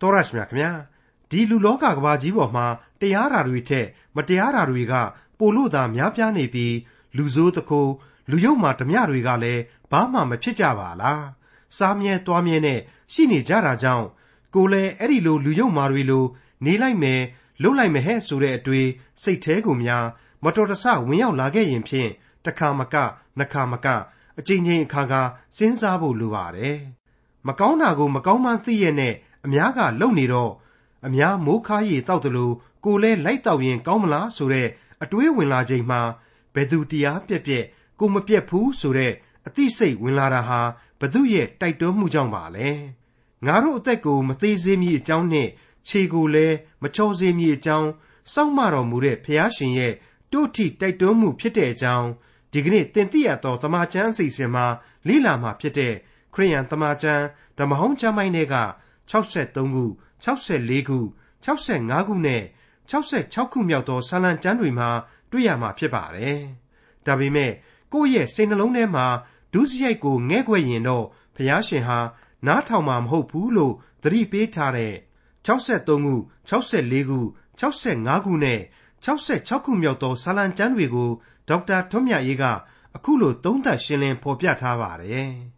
တော်ရရှိမြခင်ဗျာဒီလူလောကကဘာကြီးပေါ်မှာတရားဓာတွေထက်မတရားဓာတွေကပိုလို့သာများပြားနေပြီးလူဆိုးတကိုးလူယုတ်မှဓမြတွေကလည်းဘာမှမဖြစ်ကြပါလားစားမြဲတွားမြဲနဲ့ရှိနေကြတာကြောင့်ကိုလည်းအဲ့ဒီလိုလူယုတ်မာတွေလိုနေလိုက်မယ်လှုပ်လိုက်မယ်ဟဲ့ဆိုတဲ့အတွေ့စိတ်แท้ကိုများမတော်တဆဝင်ရောက်လာခဲ့ရင်ဖြင့်တစ်ခါမကနှစ်ခါမကအချိန်ချင်းအခါခါစဉ်းစားဖို့လိုပါတယ်မကောင်းတာကိုမကောင်းမှန်းသိရတဲ့ အများကလုံနေတော့အများမိုးခါရီတောက်တယ်လို့ကိုလဲလိုက်တောက်ရင်ကောင်းမလားဆိုတဲ့အတွေးဝင်လာချိန်မှာဘယ်သူတရားပြက်ပြက်ကိုမပြက်ဘူးဆိုတဲ့အသိစိတ်ဝင်လာတာဟာဘသူရဲ့တိုက်တွန်းမှုကြောင့်ပါလဲငါတို့အသက်ကိုမသေးစေမည်အကြောင်းနဲ့ခြေကိုလည်းမချောစေမည်အကြောင်းစောင့်မတော်မူတဲ့ဖျားရှင်ရဲ့တို့ထိတိုက်တွန်းမှုဖြစ်တဲ့အကြောင်းဒီကနေ့တင်ပြရတော့တမချန်းအစီအစဉ်မှာလိလာမှာဖြစ်တဲ့ခရိယန်တမချန်းဓမ္မဟောင်းကျမ်းပိုင်းတွေက 63ခု64ခု65ခုနဲ့66ခုမြောက်သောဆာလံကျမ်းတွေမှာတွေ့ရမှာဖြစ်ပါတယ်။ဒါပေမဲ့ကိုယ့်ရဲ့စိတ်နှလုံးထဲမှာဒုစရိုက်ကိုငဲ့ကွယ်ရင်တော့ဘုရားရှင်ဟာနားထောင်မှာမဟုတ်ဘူးလို့သတိပေးထားတဲ့63ခု64ခု65ခုနဲ့66ခုမြောက်သောဆာလံကျမ်းတွေကိုဒေါက်တာထွန်းမြတ်ရေးကအခုလိုသုံးသပ်ရှင်းလင်းဖော်ပြထားပါတယ်။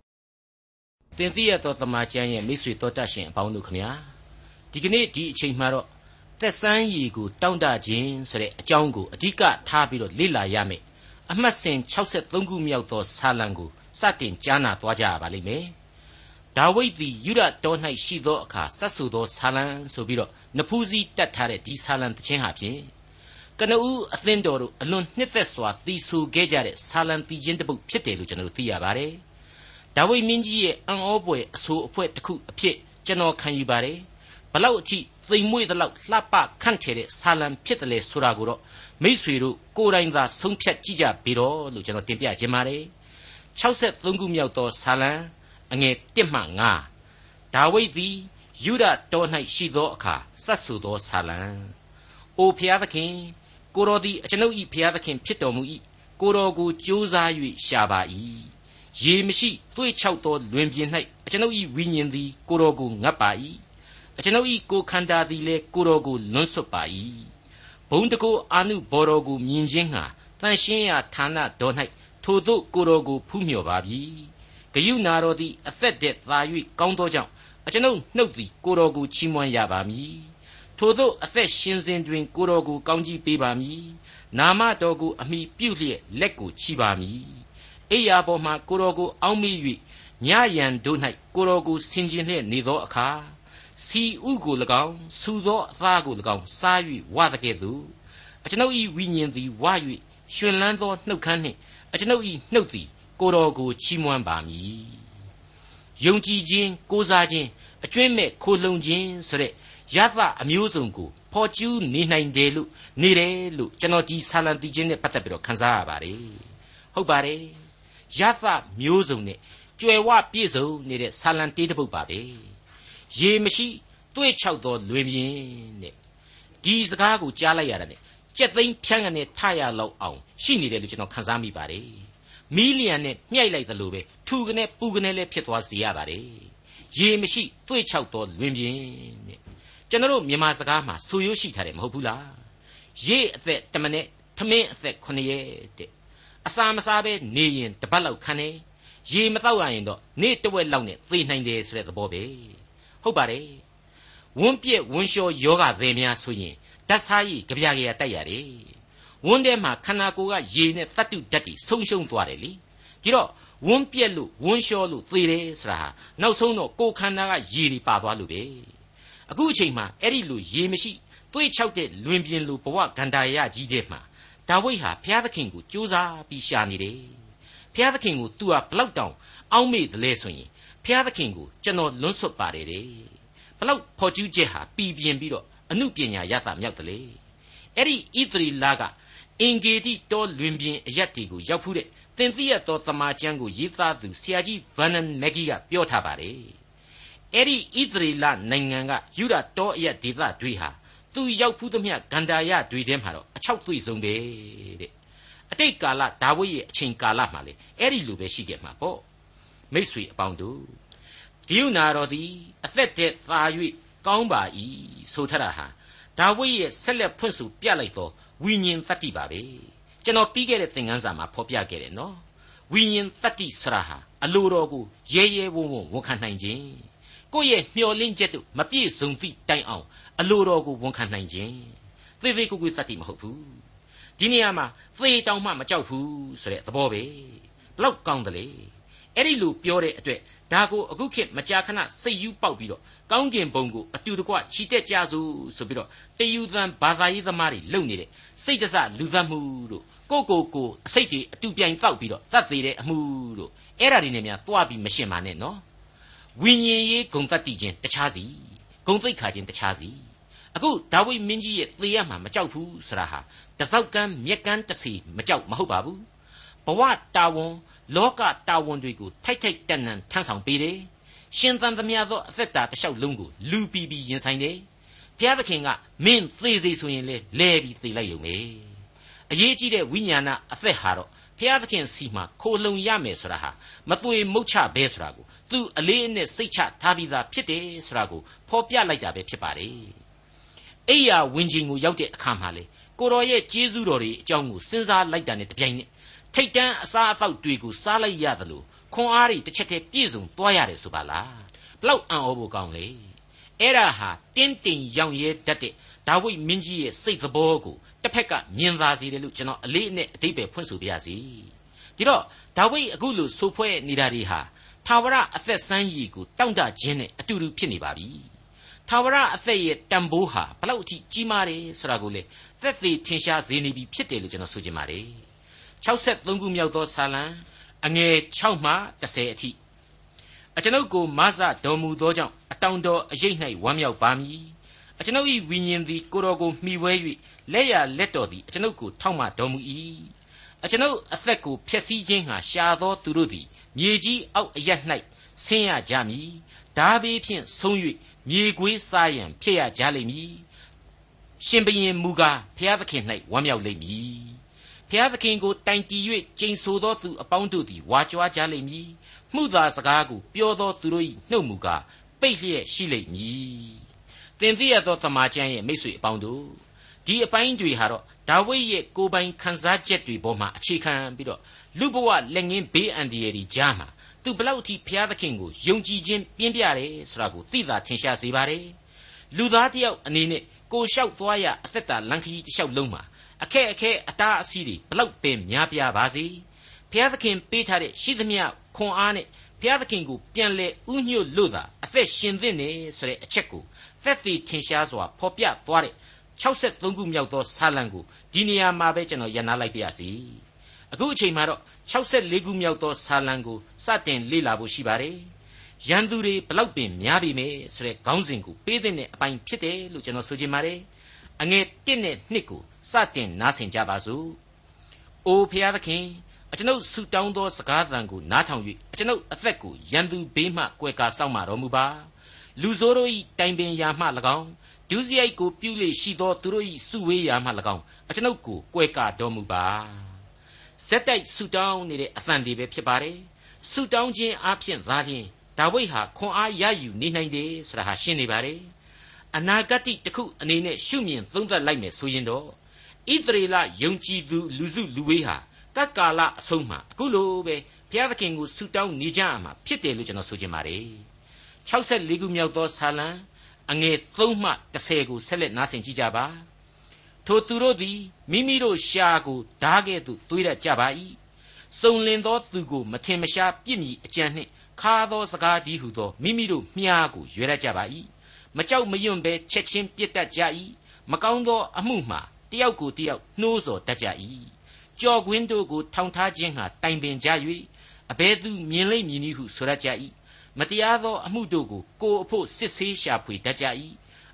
သင်သိရသောတမန်ကျမ်းရဲ့မိတ်ဆွေတော်တတ်ရှင်အပေါင်းတို့ခမညာဒီကနေ့ဒီအချိန်မှာတော့သက်ဆန်းရည်ကိုတောင့်တခြင်းဆိုတဲ့အကြောင်းကိုအဓိကထားပြီးတော့လေ့လာရမယ်အမှတ်စဉ်63ခုမြောက်သောဆာလံကိုစတင်ကြားနာသွားကြရပါလိမ့်မယ်ဒါဝိဒ်သည်ယူရတော်၌ရှိသောအခါဆက်ဆူသောဆာလံဆိုပြီးတော့နဖူးစည်းတတ်ထားတဲ့ဒီဆာလံတခြင်းဟာဖြင့်ကနဦးအသင်းတော်တို့အလွန်နှစ်သက်စွာတီးဆူခဲ့ကြတဲ့ဆာလံတီချင်းတစ်ပုဒ်ဖြစ်တယ်လို့ကျွန်တော်တို့သိရပါတယ် ဒါဝိဒ်မင်းကြီးရဲ့အံ့ဩဖွယ်အဆိုအဖွဲတစ်ခုအဖြစ်ကျွန်တော်ခံယူပါတယ်ဘလောက်အထိသိမ်မွေ့သလောက်လှပခန့်ထည်တဲ့ဆာလံဖြစ်တယ်လေဆိုတာကိုတော့မိษွေတို့ကိုယ်တိုင်သာဆုံးဖြတ်ကြည့်ကြပြီတော့လို့ကျွန်တော်တင်ပြခြင်းပါတယ်63ခုမြောက်သောဆာလံအငယ်1မှ9ဒါဝိဒ်သည်ယူဒတော်၌ရှိသောအခါစတ်ဆူသောဆာလံအိုဖျားသခင်ကိုတော်သည်အကျွန်ုပ်၏ဖျားသခင်ဖြစ်တော်မူ၏ကိုတော်ကိုကြိုးစား၍ရှာပါ၏ ရေမရှိသွေ့ချောက်သောလွင်ပြင်၌အကျွန်ုပ်၏ဝိညာဉ်သည်ကိုတော်ကိုငတ်ပါ၏အကျွန်ုပ်၏ကိုခန္ဓာသည်လည်းကိုတော်ကိုလွန်းဆွတ်ပါ၏ဘုံတကိုအာနုဘော်တော်ကိုမြင်ခြင်းဟာတန်ရှင်းရာဌာနတော်၌ထိုသို့ကိုတော်ကိုဖူးမြော်ပါပြီဂယုနာတော်သည်အသက်တည်းသာ၍ကောင်းသောကြောင့်အကျွန်ုပ်နှုတ်သည်ကိုတော်ကိုချီးမွမ်းရပါမည်ထိုသို့အသက်ရှင်စဉ်တွင်ကိုတော်ကိုကောင်းကြီးပေးပါမည်နာမတော်ကိုအမိပြုလျက်လက်ကိုချီပါမည် အိယာပေါ်မှကိုတော်ကိုအောင်းမိ၍ညယံတို့၌ကိုတော်ကိုဆင်ခြင်လျက်နေသောအခါစီဥကို၎င်းဆူသောအသားကို၎င်းစား၍ဝသကဲ့သို့အကျွန်ုပ်၏ဝိညာဉ်သည်ဝ၍ရှင်လန်းသောနှုတ်ခမ်းနှင့်အကျွန်ုပ်၏နှုတ်သည်ကိုတော်ကိုချီးမွမ်းပါမည်ယုံကြည်ခြင်းကိုးစားခြင်းအကျွင့်မဲ့ခိုလှုံခြင်းဆိုတဲ့ယသအမျိုးစုံကိုဖော်ကျူးနေနိုင်တယ်လို့နေတယ်လို့ကျွန်တော်ဒီဆာလံတီချင်းနဲ့ပတ်သက်ပြီးတော့ခန်းစားရပါတယ်ဟုတ်ပါတယ် ယသမျိုးစုံနဲ့ကြွယ်ဝပြည့်စုံနေတဲ့ဆာလံတေးတစ်ပုဒ်ပါပဲရေမရှိတွေ့ချောက်သောလွင်ပြင်တဲ့ဒီစကားကိုကြားလိုက်ရတာ ਨੇ ကြက်သိန်းဖြန်းကနေထရလောက်အောင်ရှိနေတယ်လို့ကျွန်တော်ခန်းစားမိပါတယ်မီလီယံနဲ့မြှိုက်လိုက်သလိုပဲထူကနေပူကနေလည်းဖြစ်သွားစေရပါတယ်ရေမရှိတွေ့ချောက်သောလွင်ပြင်တဲ့ကျွန်တော်တို့မြန်မာစကားမှာဆူရိုးရှိထားတယ်မဟုတ်ဘူးလားရေအသက်တမနဲ့ထမင်းအသက်9ရက်တဲ့ အစာမစားပဲနေရင်တပတ်လောက်ခံနေရေမတော့ရရင်တော့နေ့တဝက်လောက်နဲ့သေနိုင်တယ်ဆိုတဲ့သဘောပဲဟုတ်ပါတယ်ဝန်းပြက်ဝန်းလျှောယောဂသည်များဆိုရင်ဓာတ်စားရည်ကြပြကြရတိုက်ရတယ်ဝန်းထဲမှာခန္ဓာကိုယ်ကရေနဲ့တတ္တုဓာတ်တွေဆုံးရှုံးသွားတယ်လေဒီတော့ဝန်းပြက်လို့ဝန်းလျှောလို့သေတယ်ဆိုတာဟာနောက်ဆုံးတော့ကိုယ်ခန္ဓာကရေတွေပါသွားလို့ပဲအခုအချိန်မှာအဲ့ဒီလိုရေမရှိသွေးချောက်တဲ့လွင်ပြင်လိုဘဝဂန္ဓာရကြီးတဲ့မှာ ဒါဝိဒ်ဟာဘုရားသခင်ကိုကြိုးစားပြီးရှာနေတယ်ဘုရားသခင်ကို तू ဟာဘလောက်တောင်အောက်မေ့တယ်လဲဆိုရင်ဘုရားသခင်ကိုကျွန်တော်လွန်းဆွတ်ပါတယ်တဲ့ဘလောက်ဖော်ကျူးချက်ဟာပြည်ပြင်းပြီးတော့အမှုပညာရတာမြောက်တယ်လေအဲ့ဒီဣသရီလာကအင်ဂေတိတော်လွင်ပြင်အရက်တီကိုရောက်ဖူးတဲ့သင်သိရသောတမန်ကျမ်းကိုရေးသားသူဆရာကြီးဗန်နန်မက်ဂီကပြောထားပါတယ်အဲ့ဒီဣသရေလနိုင်ငံကယူဒတောအရက်ဒေသတွေဟာသူရောက်ဖူးသမျှဂန္ဓာရတွေထဲမှာတော့အ ချောက်သွေ့ဆုံးပဲတဲ့အတိတ်ကာလဒါဝိဒ်ရဲ့အချိန်ကာလမှာလေအဲ့ဒီလိုပဲရှိခဲ့မှာပေါ့မိษွေအပေါင်းတို့ဂိယုနာတော်သည်အသက်တည်းသာ၍ကောင်းပါ၏ဆိုထတာဟာဒါဝိဒ်ရဲ့ဆက်လက်ဖွင့်ဆိုပြလိုက်သောဝိညာဉ်တတ္တိပါပဲကျွန်တော်ပြီးခဲ့တဲ့သင်ခန်းစာမှာဖော်ပြခဲ့တယ်နော်ဝိညာဉ်တတ္တိဆရာဟာအလိုတော်ကိုရဲရဲဝံ့ဝံ့ဝန်ခံနိုင်ခြင်းကိုယ့်ရဲ့မျှော်လင့်ချက်တို့မပြည့်စုံသည့်တိုင်အောင်အလိုတော်ကိုဝန်ခံနိုင်ခြင်း သေသေးကိုကိုတတ္တိမဟုတ်ဘူးဒီနေရာမှာသေတောင်မှမကြောက်ဘူးဆိုတဲ့သဘောပဲဘလောက်ကောင်းတယ်လေအဲ့ဒီလိုပြောတဲ့အတွက်ဒါကိုအခုခေတ်မကြာခဏစိတ်ယူပေါက်ပြီးတော့ကောင်းကျင်ဘုံကိုအတူတကွချီတက်ကြစို့ဆိုပြီးတော့တယူသံဘာသာရေးသမားတွေလုပ်နေတဲ့စိတ်တစလူသတ်မှုတို့ကိုကိုကိုအစိတ်တွေအတူပြိုင်တောက်ပြီးတော့တတ်သေးတဲ့အမှုတို့အဲ့ဒါတွေနဲ့များသွားပြီးမရှင်းပါနဲ့နော်ဝိညာဉ်ရေးဂုံတတ်တည်ခြင်းတခြားစီဂုံသိက္ခာခြင်းတခြားစီ အခုဒါဝိမင်းကြီးရဲ့သေရမှာမကြောက်ဘူးဆိုတာဟာတစောက်ကန်းမြက်ကန်းတစီမကြောက်မဟုတ်ပါဘူးဘဝတာဝန်လောကတာဝန်တွေကိုထိုက်ထိုက်တန်တန်ထမ်းဆောင်ပေးတယ်ရှင်သန်သမျှသောအသက်တာတစ်လျှောက်လုံးကိုလူပီပီရင်ဆိုင်တယ်ဘုရားသခင်ကမင်းသေစေဆိုရင်လေလဲပြီးသေလိုက်ရုံပဲအရေးကြီးတဲ့ဝိညာဏအသက်ဟာတော့ဘုရားသခင်စီမှာခိုလုံရမယ်ဆိုတာဟာမသွေမုတ်ချဘဲဆိုတာကိုသူအလေးအနက်စိတ်ချထားပြီးသားဖြစ်တယ်ဆိုတာကိုဖော်ပြလိုက်တာပဲဖြစ်ပါတယ် အိယာဝင်းချင်းကိုရောက်တဲ့အခါမှာလေကိုတော်ရဲ့ကျေးဇူးတော်တွေအကြောင်းကိုစဉ်းစားလိုက်တာနဲ့တပြိုင်နက်ထိတ်တန်းအစားအသောက်တွေကိုစားလိုက်ရသလိုခွန်အားတွေတစ်ချက်တည်းပြည့်စုံသွားရတယ်ဆိုပါလားဘလောက်အံ့ဩဖို့ကောင်းလေအဲ့ဒါဟာတင်းတင်ရောင်ရဲတတ်တဲ့ဒါဝိမင်းကြီးရဲ့စိတ်သဘောကိုတစ်ဖက်ကမြင်သာစေတယ်လို့ကျွန်တော်အလေးအနက်အတိတ်ပဲဖွင့်ဆိုပြရစီဒီတော့ဒါဝိအခုလိုဆိုဖွဲ့နေတာတွေဟာသာဝရအသက်ဆန်းရည်ကိုတောင့်တခြင်းနဲ့အတူတူဖြစ်နေပါပြီ သာဝရအသက်ရဲ့တန်ဖိုးဟာဘလောက်အထိကြီးမားတယ်ဆိုတာကိုလေသက်သေထင်ရှားစေနေပြီဖြစ်တယ်လို့ကျွန်တော်ဆိုချင်ပါတယ်63ခုမြောက်သောဇာလံအငယ်6မှ10အထိအကျွန်ုပ်ကိုမဆတော်မူသောကြောင့်အတောင်တော်အရေး၌ဝမ်းမြောက်ပါမည်အကျွန်ုပ်၏ဝိညာဉ်သည်ကိုတော်ကိုမှီဝဲ၍လက်ရလက်တော်သည်အကျွန်ုပ်ကိုထောက်မှတော်မူ၏အကျွန်ုပ်အသက်ကိုဖျက်ဆီးခြင်းဟာရှာသောသူတို့သည်မြေကြီးအောက်အရ၌ဆင်းရကြမည် ဓာဘေးဖြင့်ဆုံး၍မြေခွေးစားရန်ဖြစ်ရကြလိမ့်မည်ရှင်ဘရင်မူကားဖျားသခင်၌ဝမ်းမြောက်လိမ့်မည်ဖျားသခင်ကိုတိုင်တီ၍ကျိန်ဆိုသောသူအပေါင်းတို့သည်ဝါကြွားကြလိမ့်မည်မှုသာစကားကိုပြောသောသူတို့၏နှုတ်မူကားပိတ်လျက်ရှိလိမ့်မည်တင်သိရသောသမာကျမ်းရဲ့မိတ်ဆွေအပေါင်းတို့ဒီအပိုင်းတွေဟာတော့ဒါဝိဒ်ရဲ့ကိုယ်ပိုင်ခံစားချက်တွေပေါ်မှာအခြေခံပြီးတော့လူဘဝလက်ငင်းဘေးအန္တရာယ်ကြီးကြားမှာ သူဘလောက်အထိဘုရားသခင်ကိုယုံကြည်ခြင်းပြင်းပြတယ်ဆိုတာကိုသိသာထင်ရှားစေပါတယ်လူသားတယောက်အနေနဲ့ကိုလျှောက်သွားရအသက်တာလန်ခီတစ်လျှောက်လုံးမှာအခက်အခဲအတားအဆီးတွေဘလောက်ပင်များပြားပါစေဘုရားသခင်ပေးထားတဲ့ရှိသမျှခွန်အားနဲ့ဘုရားသခင်ကိုပြန်လဲဥညွတ်လို့သာအသက်ရှင်သင့်နေဆိုတဲ့အချက်ကိုသက်သေထင်ရှားစွာဖော်ပြသွားတဲ့63ခုမြောက်သောစာလံကိုဒီနေရာမှာပဲကျွန်တော်ရန်နာလိုက်ပါရစေ အခုအချိန်မှာတော့64ခုမြောက်သောစာလံကိုစတင်လေ့လာဖို့ရှိပါတယ်ရန်သူတွေဘလောက်ပင်များပြီမယ်ဆိုတဲ့ခေါင်းစဉ်ကိုပေးတဲ့အပိုင်းဖြစ်တယ်လို့ကျွန်တော်ဆိုချင်ပါတယ်အငယ်1နဲ့2ကိုစတင်နားဆင်ကြပါစို့။အိုဖျားသခင်အကျွန်ုပ်ဆုတောင်းသောစကားသံကိုနားထောင်၍အကျွန်ုပ်အသက်ကိုရန်သူဘေးမှကွယ်ကာစောင့်မတော်မူပါ။လူဆိုးတို့၏တိုင်ပင်ရာမှ၎င်းဒုစရိုက်ကိုပြုလေရှိသောသူတို့၏စုဝေးရာမှ၎င်းအကျွန်ုပ်ကိုကွယ်ကာတော်မူပါ။ ဇက်တိုက်ဆုတောင်းနေတဲ့အသံတွေပဲဖြစ်ပါတယ်။ဆုတောင်းခြင်းအပြင်သာခြင်းဒါဝိဒ်ဟာခွန်အားရယူနေနိုင်တယ်ဆိုတာဟာရှင်းနေပါတယ်။အနာဂတ်တစ်ခုအနေနဲ့ရှုမြင်သုံးသပ်လိုက်မယ်ဆိုရင်တော့ဣသရေလယုံကြည်သူလူစုလူဝေးဟာကတ်ကာလအဆုံးမှာအခုလိုပဲဘုရားသခင်ကိုဆုတောင်းနေကြရမှာဖြစ်တယ်လို့ကျွန်တော်ဆိုချင်ပါတယ်64ခုမြောက်သောဆာလံအငယ်3မှ10ကိုဆက်လက်နားဆင်ကြည့်ကြပါ ထိုသူတို့သည်မိမိတို့ရှာကိုဓားကဲ့သို့သွေးရကြပါ၏စုံလင်သောသူကိုမထင်မရှားပြစ်မိအကြံနှင့်ခါသောစကားဒီဟုသောမိမိတို့မြားကိုရွေရကြပါ၏မကြောက်မရွံ့ဘဲချက်ချင်းပြစ်တတ်ကြ၏မကောင်းသောအမှုမှာတယောက်ကိုတယောက်နှိုးဆော်တတ်ကြ၏ကြော်ကွင်းတို့ကိုထောင်ထားခြင်းဟာတိုင်ပင်ကြ၍အဘဲသူမြင်လိမ့်မည်နည်းဟုဆိုရကြ၏မတရားသောအမှုတို့ကိုကိုအဖို့စစ်ဆေးရှာဖွေတတ်ကြ၏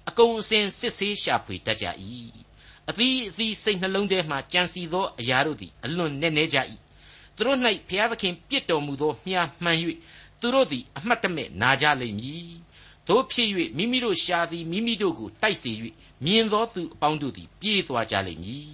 အကုံအစင်စစ်ဆေးရှာဖွေတတ်ကြ၏ အသီးအသီးစိတ်နှလုံးထဲမှကြံစီသောအရာတို့သည်အလွန်နက်နဲကြ၏သူတို့၌ဘုရားသခင်ပြစ်တော်မူသောမြားမှန်၍သူတို့သည်အမှတ်တမဲ့နာကြလိမ့်မည်တို့ဖြစ်၍မိမိတို့ရှာသည်မိမိတို့ကိုတိုက်စေ၍မြင်သောသူအပေါင်းတို့သည်ပြေးသွားကြလိမ့်မည်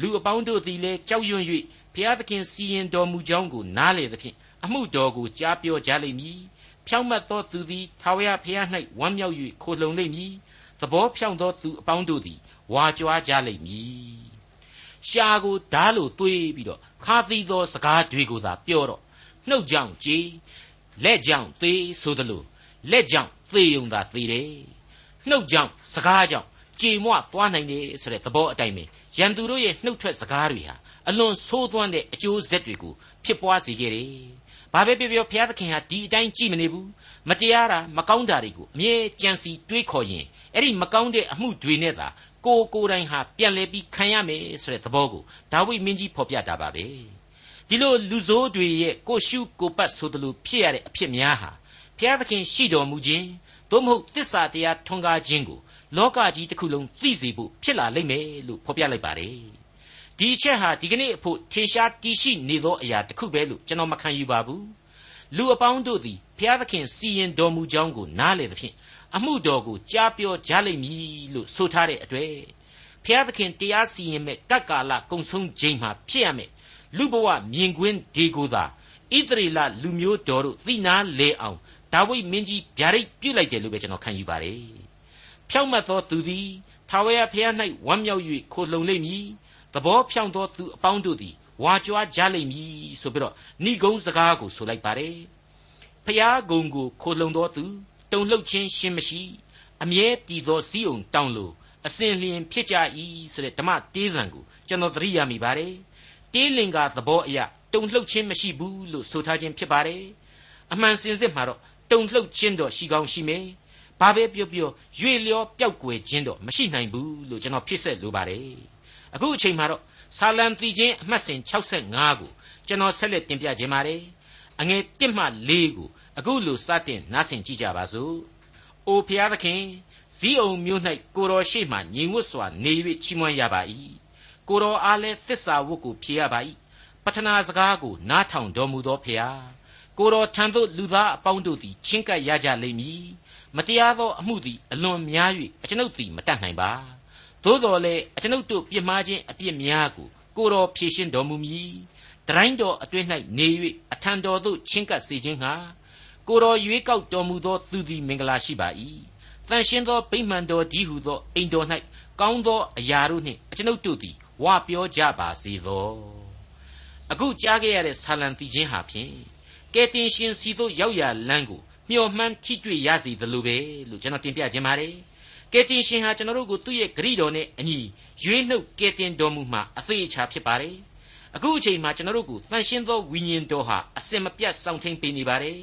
လူအပေါင်းတို့သည်လည်းကြောက်ရွံ့၍ဘုရားသခင်စီရင်တော်မူကြောင်းကိုနားလေသဖြင့်အမှုတော်ကိုကြားပြောကြလိမ့်မည်ဖြောင့်မတ်သောသူသည်ထာဝရဘုရား၌ဝမ်းမြောက်၍ခိုလှုံလိမ့်မည်သ ဘောဖြောင့်သောသူအပေါင်းတို့သည်ဝါကြွားကြလိမ့်မည်ရှားကိုဓားလိုသွေးပြီးတော့ခါသီးသောစကားတွေကိုသာပြောတော့နှုတ်ကြောင့်ကြေးလက်ကြောင့်သေးဆိုသလိုလက်ကြောင့်သေုံသာသေတယ်နှုတ်ကြောင့်စကားကြောင့်ကြေမွသွားနိုင်တယ်ဆိုတဲ့သဘောအတိုင်းပဲရန်သူတို့ရဲ့နှုတ်ထွက်စကားတွေဟာအလွန်ဆိုးသွမ်းတဲ့အကျိုးဆက်တွေကိုဖြစ်ပွားစေခဲ့တယ်။ဘာပဲပြောပြောဘုရားသခင်ဟာဒီအတိုင်းကြည့်မနေဘူး။ မတရားတာမကောင်းတာတွေကိုအမြဲကြံစီတွေးခေါ်ရင်အဲ့ဒီမကောင်းတဲ့အမှုတွေနဲ့သာကိုကိုယ်တိုင်ဟာပြန်လဲပြီးခံရမယ်ဆိုတဲ့သဘောကိုဒါဝိမင်းကြီးဖော်ပြတာပါပဲ။ဒီလိုလူဆိုးတွေရဲ့ကိုရှုကိုပတ်ဆိုသလိုဖြစ်ရတဲ့အဖြစ်များဟာဘုရားသခင်ရှိတော်မူခြင်းသို့မဟုတ်တစ္ဆာတရားထွန်းကားခြင်းကိုလောကကြီးတစ်ခုလုံးသိစေဖို့ဖြစ်လာလိမ့်မယ်လို့ဖော်ပြလိုက်ပါတယ်ဒီအချက်ဟာဒီကနေ့အဖို့ထင်ရှားတည်ရှိနေသောအရာတစ်ခုပဲလို့ကျွန်တော်မခံယူပါဘူး လူအပေါင်းတို့သည်ဘုရားသခင်စီရင်တော်မူကြောင်းကိုနားလည်သဖြင့်အမှုတော်ကိုကြားပြောကြလိမ့်မည်လို့ဆိုထားတဲ့အတွေ့ဘုရားသခင်တရားစီရင်မဲ့ကပ်ကာလကုံဆုံးခြင်းမှာဖြစ်ရမယ်လူဘဝမြင်ကွင်းဒီကိုသာဣသရေလလူမျိုးတော်တို့သိနာလေအောင်ဒါဝိမင်းကြီးဗျာဒိတ်ပြုတ်လိုက်တယ်လို့ပဲကျွန်တော်ခံယူပါတယ်ဖြောင့်မတ်သောသူသည်ထာဝရဘုရား၌ဝမ်းမြောက်၍ခိုလှုံလိမ့်မည်သဘောဖြောင့်သောသူအပေါင်းတို့သည် ဝါကြွားကြလိမ့်မည်ဆိုပြီးတော့ဏိဂုံးစကားကိုဆိုလိုက်ပါတယ်ဖျားဂုံကိုခိုလှုံသောသူတုံလှုပ်ခြင်းရှင်းမရှိအမြဲတည်သောစီးုံတောင်းလို့အစဉ်လျင်ဖြစ်ကြ၏ဆိုတဲ့ဓမ္မတေးသံကိုကျွန်တော်သတိရမိပါတယ်တေးလင်္ကာသဘောအရတုံလှုပ်ခြင်းမရှိဘူးလို့ဆိုထားခြင်းဖြစ်ပါတယ်အမှန်စင်စစ်မှာတော့တုံလှုပ်ခြင်းတော့ရှိကောင်းရှိမယ်ဘာပဲပြောပြောရွေလျောပျောက်ကွယ်ခြင်းတော့မရှိနိုင်ဘူးလို့ကျွန်တော်ဖြစ်ဆက်လိုပါတယ်အခုအချိန်မှာတော့ ဆာလံတီချင်းအမှတ်စဉ်65ကိုကျွန်တော်ဆက်လက်တင်ပြခြင်းပါတယ်အငယ်1မှ4ကိုအခုလိုစတင်နားဆင်ကြည့်ကြပါစို့အိုဖျားသခင်ဇီးအောင်မျိုး၌ကိုတော်ရှိမှညီဝတ်စွာနေ၍ချီးမွမ်းရပါ၏ကိုတော်အားလည်းသစ္စာဝတ်ကိုဖြေရပါ၏ပထနာစကားကိုနားထောင်တော်မူသောဖျားကိုတော်ထံသို့လူသားအပေါင်းတို့သည်ချင်းကပ်ရကြလိမ့်မည်မတရားသောအမှုသည်အလွန်များ၍အကျွန်ုပ်သည်မတတ်နိုင်ပါ သို့တော်လည်းအကျွန်ုပ်တို့ပြစ်မှားခြင်းအပြစ်များကိုကိုတော်ဖြေရှင်းတော်မူမည်တတိုင်းတော်အတွင်း၌နေ၍အထံတော်သို့ချင်းကပ်စေခြင်းဟာကိုတော်ရွေးကောက်တော်မူသောသူသည်မင်္ဂလာရှိပါ၏တန်ရှင်းသောဗိမှန်တော်ဒီဟုသောအိမ်တော်၌ကောင်းသောအရာတို့နှင့်အကျွန်ုပ်တို့သည်ဝါပြောကြပါစေသောအခုကြားခဲ့ရတဲ့ဆာလံတီချင်းဟာဖြင့်ကယ်တင်ရှင်စီသို့ရောက်ရလမ်းကိုမျှော်မှန်းထိတွေ့ရစီသလိုပဲလို့ကျွန်တော်တင်ပြခြင်းပါတယ် ကယ်တင်ရှင်ဟာကျွန်တော်တို့ကိုသူ့ရဲ့ဂရိတော်နဲ့အညီရွေးနှုတ်ကယ်တင်တော်မူမှအသေးအချာဖြစ်ပါတယ်အခုအချိန်မှာကျွန်တော်တို့ကိုတန်ရှင်းသောဝိညာဉ်တော်ဟာအစင်မပြတ်စောင့်ထိန်ပေးနေပါတယ်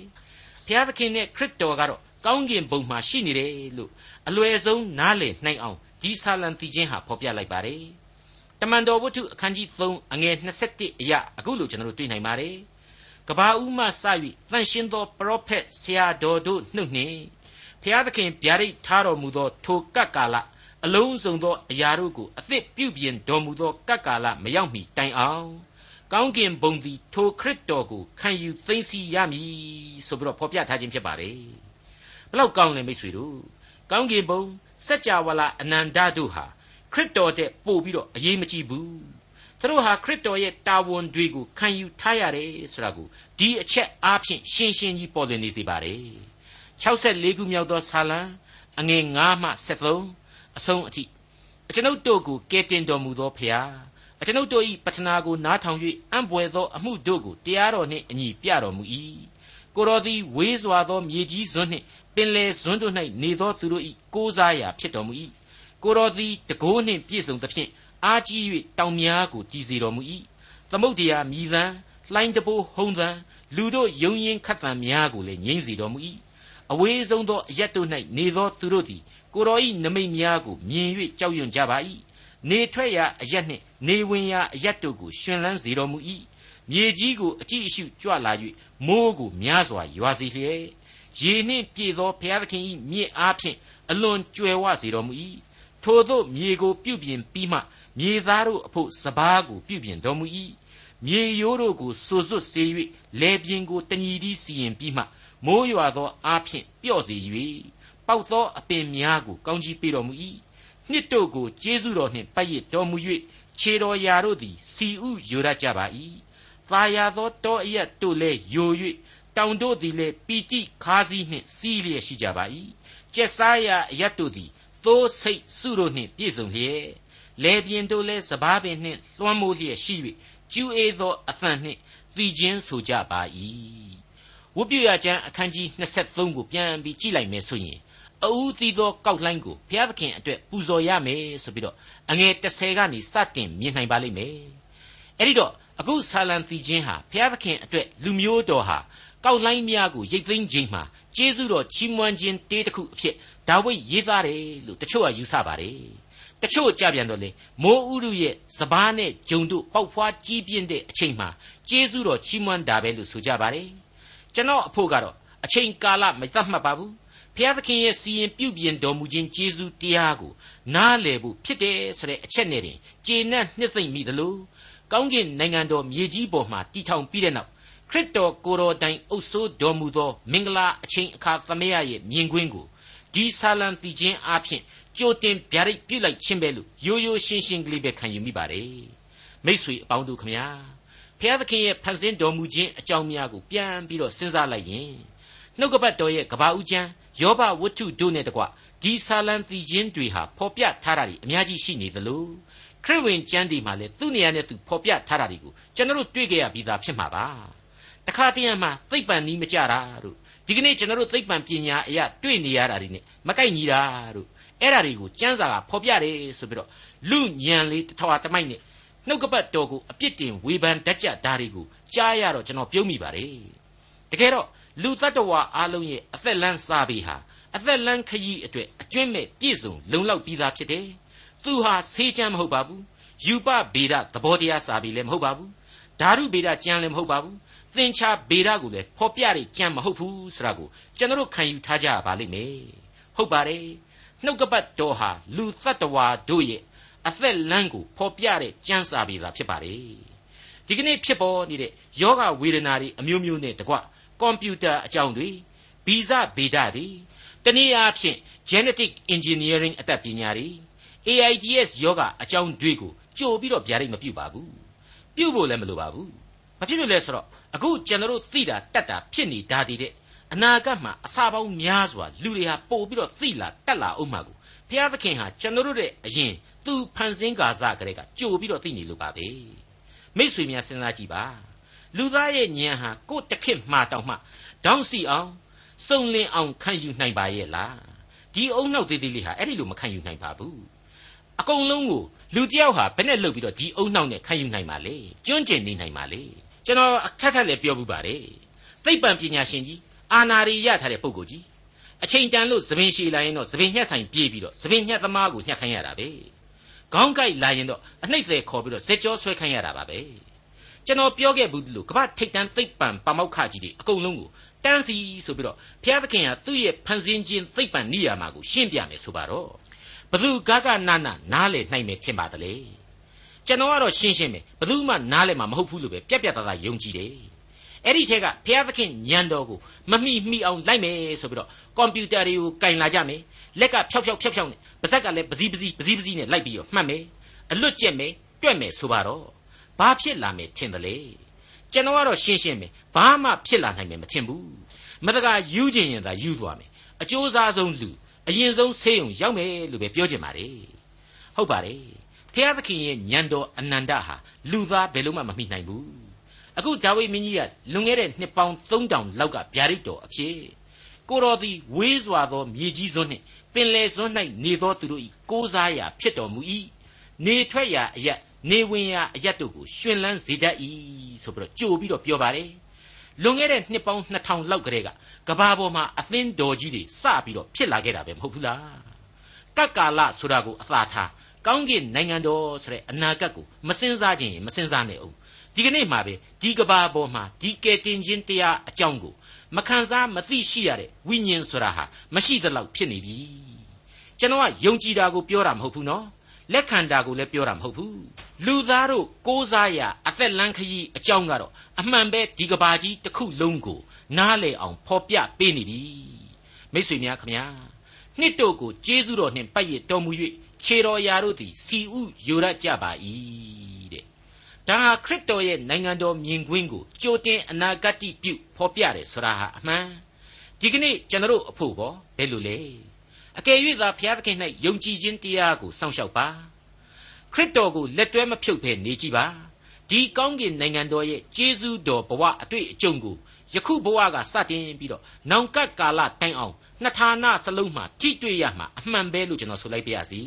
ဘုရားသခင်နဲ့ခရစ်တော်ကတော့ကောင်းကင်ဘုံမှာရှိနေတယ်လို့အလွယ်ဆုံးနားလည်နိုင်အောင်ဒီဆာလံတီချင်းဟာဖော်ပြလိုက်ပါတယ်တမန်တော်ဝတ္ထုအခန်းကြီး3အငယ်21အရာအခုလို့ကျွန်တော်တို့တွေ့နိုင်ပါတယ်ကဘာဦးမှစ၍တန်ရှင်းသောပရောဖက်ဆရာတော်တို့နှုတ်နှင့် ဖျားသခင်ဗျာဒိတ်ထားတော်မူသောထိုကပ်ကာလအလုံးစုံသောအရာတို့ကိုအသစ်ပြုပြင်တော်မူသောကပ်ကာလမရောက်မီတိုင်အောင်ကောင်းကင်ဘုံသည်ထိုခရစ်တော်ကိုခံယူသိသိရမည်ဆိုပြီးတော့ဖော်ပြထားခြင်းဖြစ်ပါတယ်ဘလောက်ကောင်းလဲမိတ်ဆွေတို့ကောင်းကင်ဘုံစัจ java လာအနန္တတို့ဟာခရစ်တော်တဲ့ပို့ပြီးတော့အရေးမကြီးဘူးသူတို့ဟာခရစ်တော်ရဲ့တာဝန်တွေကိုခံယူထားရတယ်ဆိုတာကိုဒီအချက်အားဖြင့်ရှင်းရှင်းကြီးပေါ်လွင်နေစေပါတယ် 64ခုမြောက်သောဆာလံအငယ်9မှ73အဆုံးအထိအကျွန်ုပ်တို့ကိုကယ်တင်တော်မူသောဖျားအကျွန်ုပ်တို့၏ပတနာကိုနားထောင်၍အံ့ဘွယ်သောအမှုတို့ကိုတရားတော်နှင့်အညီပြတော်မူ၏ကိုတော်သည်ဝေးစွာသောမြေကြီးစွန်းနှင့်ပင်လေစွန်းတို့၌နေသောသူတို့၏ကိုးစားရာဖြစ်တော်မူ၏ကိုတော်သည်တကိုးနှင့်ပြည့်စုံသဖြင့်အားကြီး၍တောင်များကိုတည်စေတော်မူ၏သမုတ်တရားမြည်သံလှိုင်းတပိုးဟုံသံလူတို့ယုံရင်ခတ်သံများကိုလည်းငြိမ့်စေတော်မူ၏ အဝေးဆုံးသောအရက်တို့၌နေသောသူတို့သည်ကိုတော်၏နမိတ်များကိုမြင်၍ကြောက်ရွံ့ကြပါ၏နေထွက်ရာအရက်နှင့်နေဝင်ရာအရက်တို့ကိုရှင်လန်းစေတော်မူ၏မြေကြီးကိုအကြည့်အရှုကြွလာ၍မိုးကိုများစွာရွာစေလျက်ရေနှင့်ပြည့်သောဘုရားသခင်၏မြစ်အားဖြင့်အလွန်ကြွယ်ဝစေတော်မူ၏ထို့သောမြေကိုပြုပြင်ပြီးမှမြေသားတို့အဖို့စပားကိုပြုပြင်တော်မူ၏မြေရိုးတို့ကိုစိုးစွတ်စေ၍လေပြင်းကိုတညီသည်စီရင်ပြီးမှ မိုးရွာသောအားဖြင့်ပျော့စေ၍ပေါက်သောအပင်များကိုကောင်းကြီးပေးတော်မူ၏နှစ်တို့ကိုကျေးဇူးတော်နှင့်ပတ်ရတော်မူ၍ခြေတော်ရာတို့သည်စီဥယိုရကြပါ၏။သာယာသောတောအရက်တို့လည်းယို၍တောင်တို့သည်လည်းပီတိခါးစည်းနှင့်စီးလျက်ရှိကြပါ၏ကျက်စားရာအရတ်တို့သည်သိုးစိတ်စုတို့နှင့်ပြည့်စုံလျက်လေပြင်းတို့လည်းစပားပင်နှင့်လွှမ်းမိုးလျက်ရှိ၍ကျူးအေးသောအသံနှင့်သီချင်းဆိုကြပါ၏ ဝတ်ပြုရကျမ်းအခန်းကြီး23ကိုပြန်ပြီးကြည့်လိုက်မယ်ဆိုရင်အူးသီးသောကောက်လှိုင်းကိုဘုရားသခင်အတွက်ပူဇော်ရမယ်ဆိုပြီးတော့အငယ်30ကနေစတင်မြင်နိုင်ပါလိမ့်မယ်အဲ့ဒီတော့အခုဆာလံသီချင်းဟာဘုရားသခင်အတွက်လူမျိုးတော်ဟာကောက်လှိုင်းများကိုရိတ်သိမ်းခြင်းမှာကျေးဇူးတော်ချီးမွမ်းခြင်းတေးတစ်ခုအဖြစ်ဒါဝိဒ်ရေးသားတယ်လို့တချို့ကယူဆပါတယ်တချို့ကြပြန်တော့လေမိုးဥရုရဲ့စပားနဲ့ဂျုံတို့ပေါက်ဖွားကြီးပြင်းတဲ့အချိန်မှာကျေးဇူးတော်ချီးမွမ်းတာပဲလို့ဆိုကြပါတယ် ကျွန်တော်အဖို့ကတော့အချိန်ကာလမသတ်မှတ်ပါဘူးဖျားသခင်ရဲ့စီရင်ပြုပြင်တော်မူခြင်းကျေးဇူးတရားကိုနားလည်ဖို့ဖြစ်တယ်ဆိုတဲ့အချက်နဲ့တင်ကျေနပ်နှစ်သိမ့်မိသလိုကောင်းကင်နိုင်ငံတော်မြေကြီးပေါ်မှာတည်ထောင်ပြီးတဲ့နောက်ခရစ်တော်ကိုယ်တော်တိုင်အုပ်ဆိုးတော်မူသော မင်္ဂလာအချိန်အခါသမယရဲ့မြင်ကွင်းကိုဒီဆာလံတည်ခြင်းအပြင်ကြိုတင်ဗျာဒိတ်ပြုလိုက်ခြင်းပဲလို့ရိုးရိုးရှင်းရှင်းကလေးပဲခံယူမိပါတယ်မိษွေအပေါင်းတို့ခမညာ ဖျားသခင်ရဲ့ဖန်ဆင်းတော်မူခြင်းအကြောင်းများကိုပြန်ပြီးတော့စဉ်းစားလိုက်ရင်နှုတ်ကပတ်တော်ရဲ့ကဘာဦးကျမ်းယောဘဝတ္ထုတို့နဲ့တကွဒီဆာလံတည်ခြင်းတွေဟာဖော်ပြထားတာတွေအများကြီးရှိနေသလိုခရစ်ဝင်ကျမ်းဒီမှာလည်းသူ့နေရာနဲ့သူဖော်ပြထားတာတွေကိုကျွန်တော်တို့တွေ့ကြရပြီးသားဖြစ်မှာပါတခါတည်းမှာသိပ္ပံနီးမကြတာတို့ဒီကနေ့ကျွန်တော်တို့သိပ္ပံပညာအရာတွေ့နေရတာတွေနဲ့မကိုက်ညီတာတို့အဲ့ဒါတွေကိုစံစာကဖော်ပြတယ်ဆိုပြီးတော့လူညံလေးတထွာတမိုက်နဲ့ နှုတ်ကပတ်တော်ကိုအပြစ်တင်ဝေဖန်တတ်ကြတာတွေကိုကြားရတော့ကျွန်တော်ပြုံးမိပါတယ်တကယ်တော့လူတ attva အားလုံးရဲ့အသက်လန်းစားပြီးဟာအသက်လန်းခရီးအတွက်အကျွင့်မဲ့ပြည့်စုံလုံလောက်ပြီးသားဖြစ်တယ်သူဟာဆေးချမ်းမဟုတ်ပါဘူးယူပဗေဒသဘောတရားစာပြီးလည်းမဟုတ်ပါဘူးဓာတုဗေဒကျမ်းလည်းမဟုတ်ပါဘူးသင်္ချာဗေဒကိုလည်းဖော်ပြတဲ့ကြံမဟုတ်ဘူးဆိုတာကိုကျွန်တော်ခံယူထားကြပါလိမ့်မယ်ဟုတ်ပါတယ်နှုတ်ကပတ်တော်ဟာလူတ attva တို့ရဲ့ အသက်လမ်းကိုဖော်ပြတဲ့ကြံစာပေသာဖြစ်ပါတယ်ဒီကနေ့ဖြစ်ပေါ်နေတဲ့ယောဂဝေဒနာတွေအမျိုးမျိုးနဲ့တကွကွန်ပျူတာအကြောင်းတွေဗီဇဗေဒတွေတနည်းအားဖြင့် genetic engineering အတတ်ပညာတွေ AIDS ယောဂအကြောင်းတွေကိုကြိုပြီးတော့ဗျာဒိတ်မပြုတ်ပါဘူးပြုတ်ဖို့လည်းမလိုပါဘူးမဖြစ်လို့လဲဆိုတော့အခုကျွန်တော်တို့သိတာတတ်တာဖြစ်နေတာတည်တဲ့အနာဂတ်မှာအစာပေါင်းများစွာလူတွေဟာပို့ပြီးတော့သိလာတတ်လာအောင်မှာကိုဘုရားသခင်ဟာကျွန်တော်တို့ရဲ့အရင် သူဖန်ဆင်းကာစကလေးကကြိုပြီးတော့သိနေလို့ပါပဲမိษွေများစဉ်းစားကြည့်ပါလူသားရဲ့ဉာဏ်ဟာကိုယ်တခစ်မှားတောင်မှတောင်းစီအောင်စုံလင်အောင်ခံယူနိုင်ပါရဲ့လားဒီအုံနောက်သေးသေးလေးဟာအဲ့ဒီလိုမခံယူနိုင်ပါဘူးအကုန်လုံးကိုလူတယောက်ဟာဘယ်နဲ့လှုပ်ပြီးတော့ဒီအုံနောက်နဲ့ခံယူနိုင်ပါလေကျွန့်ကျင်နေနိုင်ပါလေကျွန်တော်အခက်ခက်လည်းပြောဘူးပါတယ်သိပ္ပံပညာရှင်ကြီးအာနာရီရထားတဲ့ပုဂ္ဂိုလ်ကြီးအချိန်တန်လို့သပင်ရှည်လာရင်တော့သပင်ညှက်ဆိုင်ပြေးပြီးတော့သပင်ညှက်သမားကိုညှက်ခိုင်းရတာပဲ ခေါင်းကိုက်လာရင်တော့အနှိမ့်သေးခေါ်ပြီးတော့ဇက်ကြောဆွဲခိုင်းရတာပါပဲကျွန်တော်ပြောခဲ့ဘူးလို့ကမ္ဘာထိတ်တန်းသိပ္ပံပမောက္ခကြီးတွေအကုန်လုံးကိုတန်းစီဆိုပြီးတော့ဘုရားသခင်ဟာသူ့ရဲ့ဖန်ဆင်းခြင်းသိပ္ပံနိယာမကိုရှင်းပြမယ်ဆိုပါတော့ဘသူကကနာနာနားလေနိုင်မယ်ထင်ပါတလေကျွန်တော်ကတော့ရှင်းရှင်းပဲဘသူမှနားလေမှာမဟုတ်ဘူးလို့ပဲပြက်ပြက်သားသားယုံကြည်တယ်အဲ့ဒီထက်ကဘုရားသခင်ညံတော်ကိုမမိမိအောင်လိုက်မယ်ဆိုပြီးတော့ကွန်ပျူတာတွေကိုကင်လာကြမယ် လက်ကဖြောက်ဖြောက်ဖြောက်ဖြောက်နဲ့ပါဇက်ကလည်းပစည်းပစည်းပစည်းပစည်းနဲ့လိုက်ပြီးတော့မှတ်မယ်အလွတ်ကျက်မယ်တွက်မယ်ဆိုပါတော့ဘာဖြစ်လာမယ်ထင်တယ်လေကျွန်တော်ကတော့ရှင်းရှင်းပဲဘာမှဖြစ်လာနိုင်မယ်မထင်ဘူးမတကာယူခြင်းရင်သာယူသွားမယ်အကျိုးစားဆုံးလူအရင်ဆုံးဆေးရုံရောက်မယ်လို့ပဲပြောချင်ပါတယ်ဟုတ်ပါတယ်ဖျားသခင်ရဲ့ညံတော်အနန္တဟာလူသားဘယ်လို့မှမမိနိုင်ဘူးအခုဒါဝိမင်းကြီးကလွန်ခဲ့တဲ့နှစ်ပေါင်း3000လောက်ကဗျာဒိတ်တော်အဖြစ်ကိုတော်သည်ဝေးစွာသောမြေကြီးစွန်းနှင့် ပင်လယ်စွန်း၌နေသောသူတို့၏ကိုးစားရာဖြစ်တော်မူ၏နေထွက်ရာအရက်နေဝင်ရာအရက်တို့ကိုရှင်လန်းစေတတ်၏ဆိုပြီးတော့ကြိုပြီးတော့ပြောပါတယ်လွန်ခဲ့တဲ့နှစ်ပေါင်း2000လောက်ကတည်းကကဘာပေါ်မှာအသင်းတော်ကြီးတွေစပြီးတော့ဖြစ်လာခဲ့တာပဲမဟုတ်ဘူးလားကတ်ကာလဆိုတာကိုအသာထား ကောင်းကင်နိုင်ငံတော်ဆိုတဲ့အနာဂတ်ကိုမစင်စားခြင်းမစင်စားနဲ့အောင်ဒီကနေ့မှာပဲဒီကဘာပေါ်မှာဒီကယ်တင်ခြင်းတရားအကြောင်းကိုမခံစားမသိရှိရတဲ့ဝိညာဉ်ဆိုတာဟာမရှိသလောက်ဖြစ်နေပြီကျွန်တော်ကယုံကြည်တာကိုပြောတာမဟုတ်ဘူးနော်လက်ခံတာကိုလည်းပြောတာမဟုတ်ဘူးလူသားတို့ကိုးစားရအသက်လန်းခရီးအကြောင်းကတော့အမှန်ပဲဒီကဘာကြီးတစ်ခုလုံးကိုနားလေအောင်ဖော်ပြပေးနေပြီမိတ်ဆွေများခမညာနှစ်တို့ကိုကျေးဇူးတော်နှင့်ပတ်ရတော်မူ၍ ခြေတော်ရာတို့သည်စီဥယိုရကြပါ၏ဒါဟာခရစ်တော်ရဲ့နိုင်ငံတော်မြင်ကွင်းကိုကြိုတင်အနာဂတ်ပြုဖော်ပြတယ်ဆိုတာဟာအမှန်ဒီကနေ့ကျွန်တော်အဖို့ပေါ့ဘယ်လိုလဲအကယ်၍သာဘုရားသခင်၌ယုံကြည်ခြင်းတရားကိုစောင့်ရှောက်ပါခရစ်တော်ကိုလက်တွဲမဖြုတ်ဘဲနေကြည့်ပါဒီကောင်းကင်နိုင်ငံတော်ရဲ့ကျေးဇူးတော်ဘဝအတွေ့အကြုံကို ယခုဘဝကစတင်ပြီးတော့နောင်ကပ်ကာလတိုင်အောင်နှစ်ဌာနစလုံးမှာထိတွေ့ရမှာအမှန်ပဲလို့ကျွန်တော်ဆိုလိုက်ပါရစေ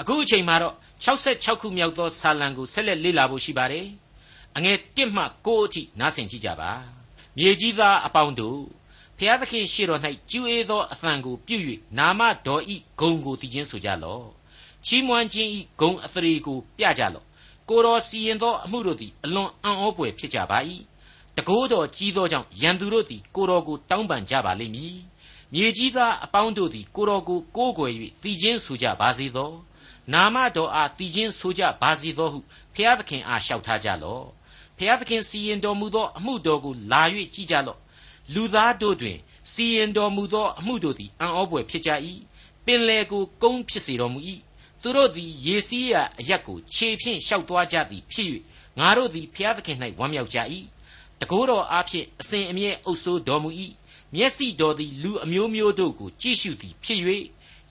အခုအချိန်မှာတော့66ခုမြောက်သောဆာလံကိုဆက်လက်လေ့လာဖို့ရှိပါတယ်အငယ်1မှ9အထိနားဆင်ကြည့်ကြပါမြေကြီးသားအပေါင်းတို့ဖျားသခင်ရှေ့တော်၌ကျူးအေးသောအသံကိုပြု၍နာမတော်ဤဂုံကိုတည်ခြင်းဆိုကြလော့ချီးမွမ်းခြင်းဤဂုံအသရေကိုပြကြလော့ကိုတော်စီရင်သောအမှုတို့သည်အလွန်အံ့ဩဖွယ်ဖြစ်ကြပါ၏ တကိုးတော်ကြီးသောကြောင့်ရန်သူတို့သည်ကိုတော်ကိုတောင်းပန်ကြပါလိမ့်မည်မြေကြီးသားအပေါင်းတို့သည်ကိုတော်ကိုကိုးကွယ်၍တည်ခြင်းဆိုကြပါစေသောနာမတော်အားတည်ခြင်းဆိုကြပါစေသောဟုဖျားသခင်အားလျှောက်ထားကြလော့ဖျားသခင်စီရင်တော်မူသောအမှုတော်ကိုလာ၍ကြည်ကြလော့လူသားတို့တွင် စီရင်တော်မူသောအမှုတို့သည်အံ့ဩဖွယ်ဖြစ်ကြ၏ပင်လေကိုကုန်းဖြစ်စေတော်မူ၏သူတို့သည်ရေစီးရာအရက်ကိုခြေဖြင့်ရှောက်သွားကြသည်ဖြစ်၍ငါတို့သည်ဖျားသခင်၌ဝမ်းမြောက်ကြ၏ တကိုးတော်အားဖြင့်အစဉ်အမြဲအုပ်ဆိုးတော်မူ၏မျက်စိတော်သည်လူအမျိုးမျိုးတို့ကိုကြည့်ရှုသည်ဖြစ်၍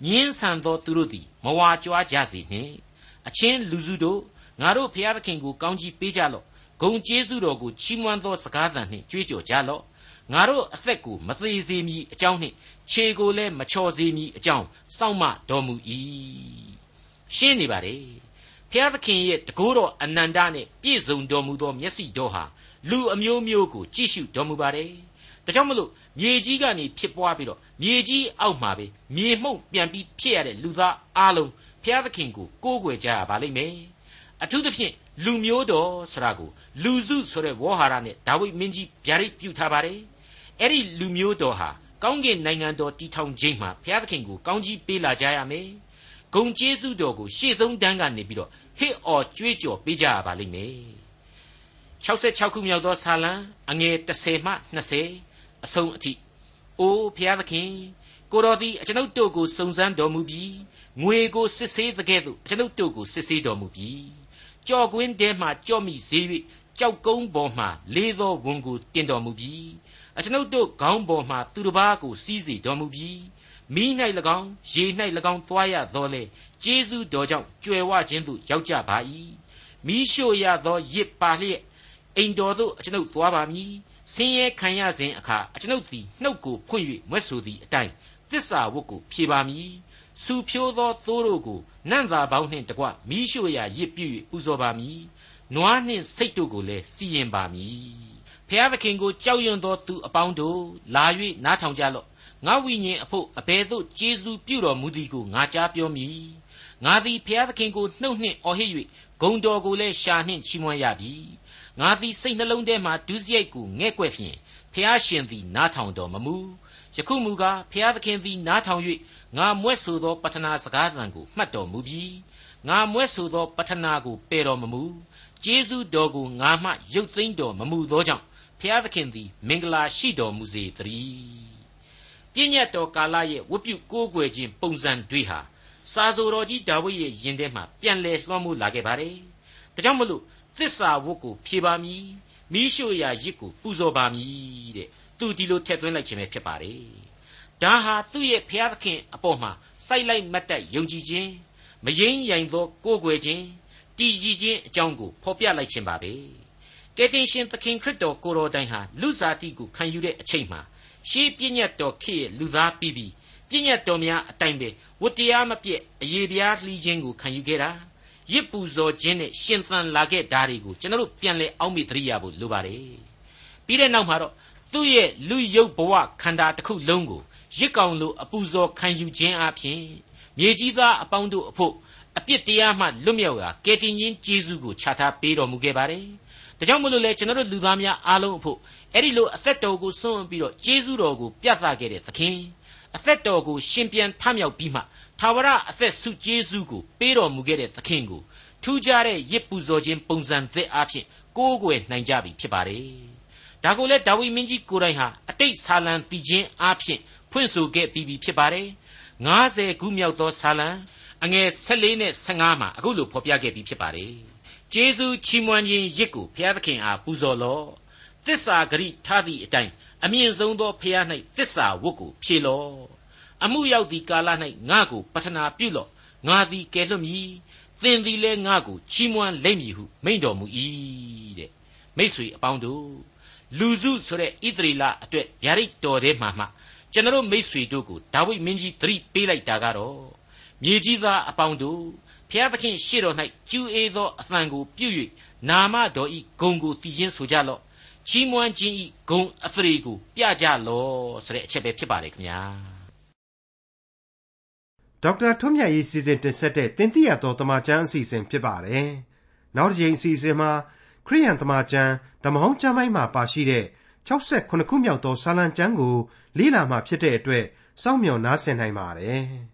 ညင်းဆန်သောသူတို့သည်မဝါကြွားကြစေနှင့်အချင်းလူစုတို့ငါတို့ဖျားသခင်ကိုကောင်းကြီးပေးကြလော့ဂုံကျေးဇူးတော်ကိုချီးမွမ်းသောစကားသံနှင့်ကြွေးကြော်ကြလော့ငါတို့အသက်ကိုမသေးစေမည်အကြောင်းနှင့်ခြေကိုလည်းမချော်စေမည်အကြောင်းစောင့်မတော်မူ၏ရှင်းနေပါလေဖျားသခင်ရဲ့တကိုးတော်အနန္တနဲ့ပြည့်စုံတော်မူသောမျက်စိတော်ဟာ လူအမျိုးမျိုးကိုကြည့်ရှုတော်မူပါတယ်ဒါကြောင့်မလို့မြေကြီးကနေဖြစ်ပွားပြီးတော့မြေကြီးအောက်မှာပဲမြေမှုန့်ပြန်ပြီးဖြစ်ရတဲ့လူသားအလုံးဖျားသခင်ကိုကိုးကွယ်ကြရပါလိမ့်မယ်အထူးသဖြင့်လူမျိုးတော်ဆိုတာကိုလူစုဆိုတဲ့ဝေါ်ဟာရနဲ့ဒါဝိဒ်မင်းကြီးဗျာဒိတ်ပြုထားပါတယ်အဲ့ဒီလူမျိုးတော်ဟာကောင်းကင်နိုင်ငံတော်တည်ထောင်ခြင်းမှာဘုရားသခင်ကိုကောင်းကြီးပေးလာကြရမယ်။ဂုံကျေးဇူးတော်ကိုရှေ့ဆုံးတန်းကနေပြီးတော့ဟစ်အော်ကြွေးကြော်ပေးကြရပါလိမ့်မယ်။ 66ခုမြောက်သောဆာလံအငယ်30မှ20အဆုံးအထိအိုးဘုရားသခင်ကိုတော်သည်အကျွန်ုပ်တို့ကိုစုံစမ်းတော်မူပြီးငွေကိုစစ်ဆေးတဲ့ကဲ့သို့အကျွန်ုပ်တို့ကိုစစ်ဆေးတော်မူပြီးကြော်ကွင်းထဲမှကြော့မိစေ၍ကြောက်ကုန်းပေါ်မှလေးသောဝန်ကိုတင်တော်မူပြီးအကျွန်ုပ်တို့ခေါင်းပေါ်မှသူတစ်ပါးကိုစီးစေတော်မူပြီးမိ၌၎င်းရေ၌၎င်းသွားရသောလေကျေးဇူးတော်ကြောင့်ကြွယ်ဝခြင်းသို့ရောက်ကြပါ၏မိရှို့ရသောရစ်ပါလျက် အိမ်တော်သို့အကျွန်ုပ်သွားပါမည်ဆင်းရဲခံရစဉ်အခါအကျွန်ုပ်သည်နှုတ်ကိုဖွင့်၍မွဲ့ဆိုသည့်အတိုင်းသစ္စာဝတ်ကိုဖြေပါမည်စူဖြိုးသောသိုးတို့ကိုနန့်သာပေါင်းနှင့်တကွမိရှို့ရာရစ်ပြည့်၍ပူဇော်ပါမည်နွားနှင့်စိတ်တို့ကိုလည်းစီရင်ပါမည်ဖျားသခင်ကိုကြောက်ရွံ့သောသူအပေါင်းတို့လာ၍နားထောင်ကြလော့ငါဝိညာဉ်အဖို့အဘယ်သို့ကျေးဇူးပြုတော်မူသည်ကိုငါကြားပြောမည်ငါသည်ဖျားသခင်ကိုနှုတ်နှင့်အော်ဟစ်၍ဂုံတော်ကိုလည်းရှာနှင့်ချီးမွမ်းရပြီ ငါသည်စိတ်နှလုံးထဲမှဒုစရိုက်ကိုငဲ့ကွက်ဖြင့်ဖျားရှင်သည်နားထောင်တော်မမူယခုမူကားဖျားသခင်သည်နားထောင်၍ငါမွဲ့ဆိုသောပတ္ထနာစကားသံကိုမှတ်တော်မူပြီးငါမွဲ့ဆိုသောပတ္ထနာကိုပယ်တော်မမူကျေးဇူးတော်ကိုငါမှရုပ်သိမ်းတော်မမူသောကြောင့်ဖျားသခင်သည်မင်္ဂလာရှိတော်မူစေတည်းပြည့်ညတ်တော်ကာလရဲ့ဝတ်ပြုကိုးကွယ်ခြင်းပုံစံတွေဟာစာဆိုတော်ကြီးဒါဝိဒ်ရဲ့ယင်ထဲမှာပြန်လည်လွှမ်းမိုးလာခဲ့ပါတယ်ဒါကြောင့်မလို့ သစ္စာဝတ်ကိုဖြေပါမည်မိရှုရာရစ်ကိုပူဇော်ပါမည်တဲ့သူဒီလိုထည့်သွင်းလိုက်ခြင်းပဲဖြစ်ပါတယ်ဒါဟာသူ့ရဲ့ဖျားသခင်အပေါ်မှာစိုက်လိုက်မတ်တက်ယုံကြည်ခြင်းမယိမ့်ရိုင်သောကိုးကွယ်ခြင်းတည်ကြည်ခြင်းအကြောင်းကိုဖော်ပြလိုက်ခြင်းပါပဲကယ်တင်ရှင်သခင်ခရစ်တော်ကိုတော်တိုင်ဟာလူစားတိကိုခံယူတဲ့အချိန်မှာရှေးပြည့်ညတ်တော်ခေရဲ့လူသားပြီးပြီးပြည့်ညတ်တော်များအတိုင်းပဲဝတ္တရားမပြည့်အရေးပြားလှီးခြင်းကိုခံယူခဲ့တာ ရစ်ပူဇော်ခြင်းနဲ့ရှင်သန်လာခဲ့တာတွေကိုကျွန်တော်တို့ပြန်လဲအောက်မေ့သတိရဖို့လိုပါတယ်ပြီးတဲ့နောက်မှာတော့သူ့ရဲ့လူရုပ်ဘဝခန္ဓာတစ်ခုလုံးကိုရစ်ကောင်လိုအပူဇော်ခံယူခြင်းအပြင်မြေကြီးသားအပေါင်းတို့အဖို့အပြစ်တရားမှလွတ်မြောက်ရာကယ်တင်ရှင်ယေရှုကိုခြားထားပေးတော်မူခဲ့ပါတယ်ဒါကြောင့်မလို့လေကျွန်တော်တို့လူသားများအားလုံးအဖို့အဲ့ဒီလိုအသက်တော်ကိုစွန့်ပြီးတော့ကျေးဇူးတော်ကိုပြသခဲ့တဲ့သခင်အသက်တော်ကိုရှင်ပြန်ထမြောက်ပြီးမှ သာဝရအသက်ဆုကျေးဇူးကိုပေးတော်မူခဲ့တဲ့သခင်ကိုထူးခြားတဲ့ရစ်ပူဇော်ခြင်းပုံစံသစ်အားဖြင့်ကိုးကွယ်နိုင်ကြပြီဖြစ်ပါတယ်ဒါကိုလေဒါဝိမင်းကြီးကိုယ်တိုင်ဟာအတိတ်ဆာလံတည်ခြင်းအားဖြင့်ဖွင့်ဆိုခဲ့ပြီးပြီဖြစ်ပါတယ်90ခုမြောက်သောဆာလံအငယ်14နဲ့15မှာအခုလိုဖော်ပြခဲ့ပြီးဖြစ်ပါတယ်ကျေးဇူးချီးမွမ်းခြင်းရစ်ကိုဘုရားသခင်အားပူဇော်လော့သစ္စာဂရိထားသည့်အတိုင်းအမြင့်ဆုံးသောဘုရား၌သစ္စာဝတ်ကိုဖြေလော့ အမှုရောက်သည့်ကာလ၌ငါ့ကိုပတနာပြုလော့ငါသည်ကယ်လွတ်မည်သင်သည်လည်းငါ့ကိုချီးမွမ်းလိမ့်မည်ဟုမိန့်တော်မူ၏တဲ့မိษွေအပေါင်းတို့လူစုဆိုတဲ့ဣသရေလအတွက်ဗျာဒိတ်တော်ထဲမှာမှကျွန်တော်မိษွေတို့ကိုဒါဝိဒ်မင်းကြီးသတိပေးလိုက်တာကတော့မြေကြီးသားအပေါင်းတို့ဖျားသခင်ရှေ့တော်၌ကျူအေးသောအသံကိုပြု၍နာမတော်ဤဂုံကိုတည်ခြင်းဆိုကြလော့ချီးမွမ်းခြင်းဤဂုံအသရေကိုပြကြလော့ဆိုတဲ့အချက်ပဲဖြစ်ပါတယ်ခင်ဗျာ ဒေါက်တာထွန်းမြတ်ရေးစီစဉ်တင်ဆက်တဲ့တင်ပြတော်တမချန်းအစီအစဉ်ဖြစ်ပါတယ်နောက်တစ်ချိန်အစီအစဉ်မှာခရိယန်တမချန်းဓမ္မဟောင်းကျမ်းပိုင်းမှာပါရှိတဲ့68ခုမြောက်သောစာလံကျမ်းကိုလေ့လာမှဖြစ်တဲ့အတွက်စောင့်မျှော်နားဆင်နိုင်ပါတယ်။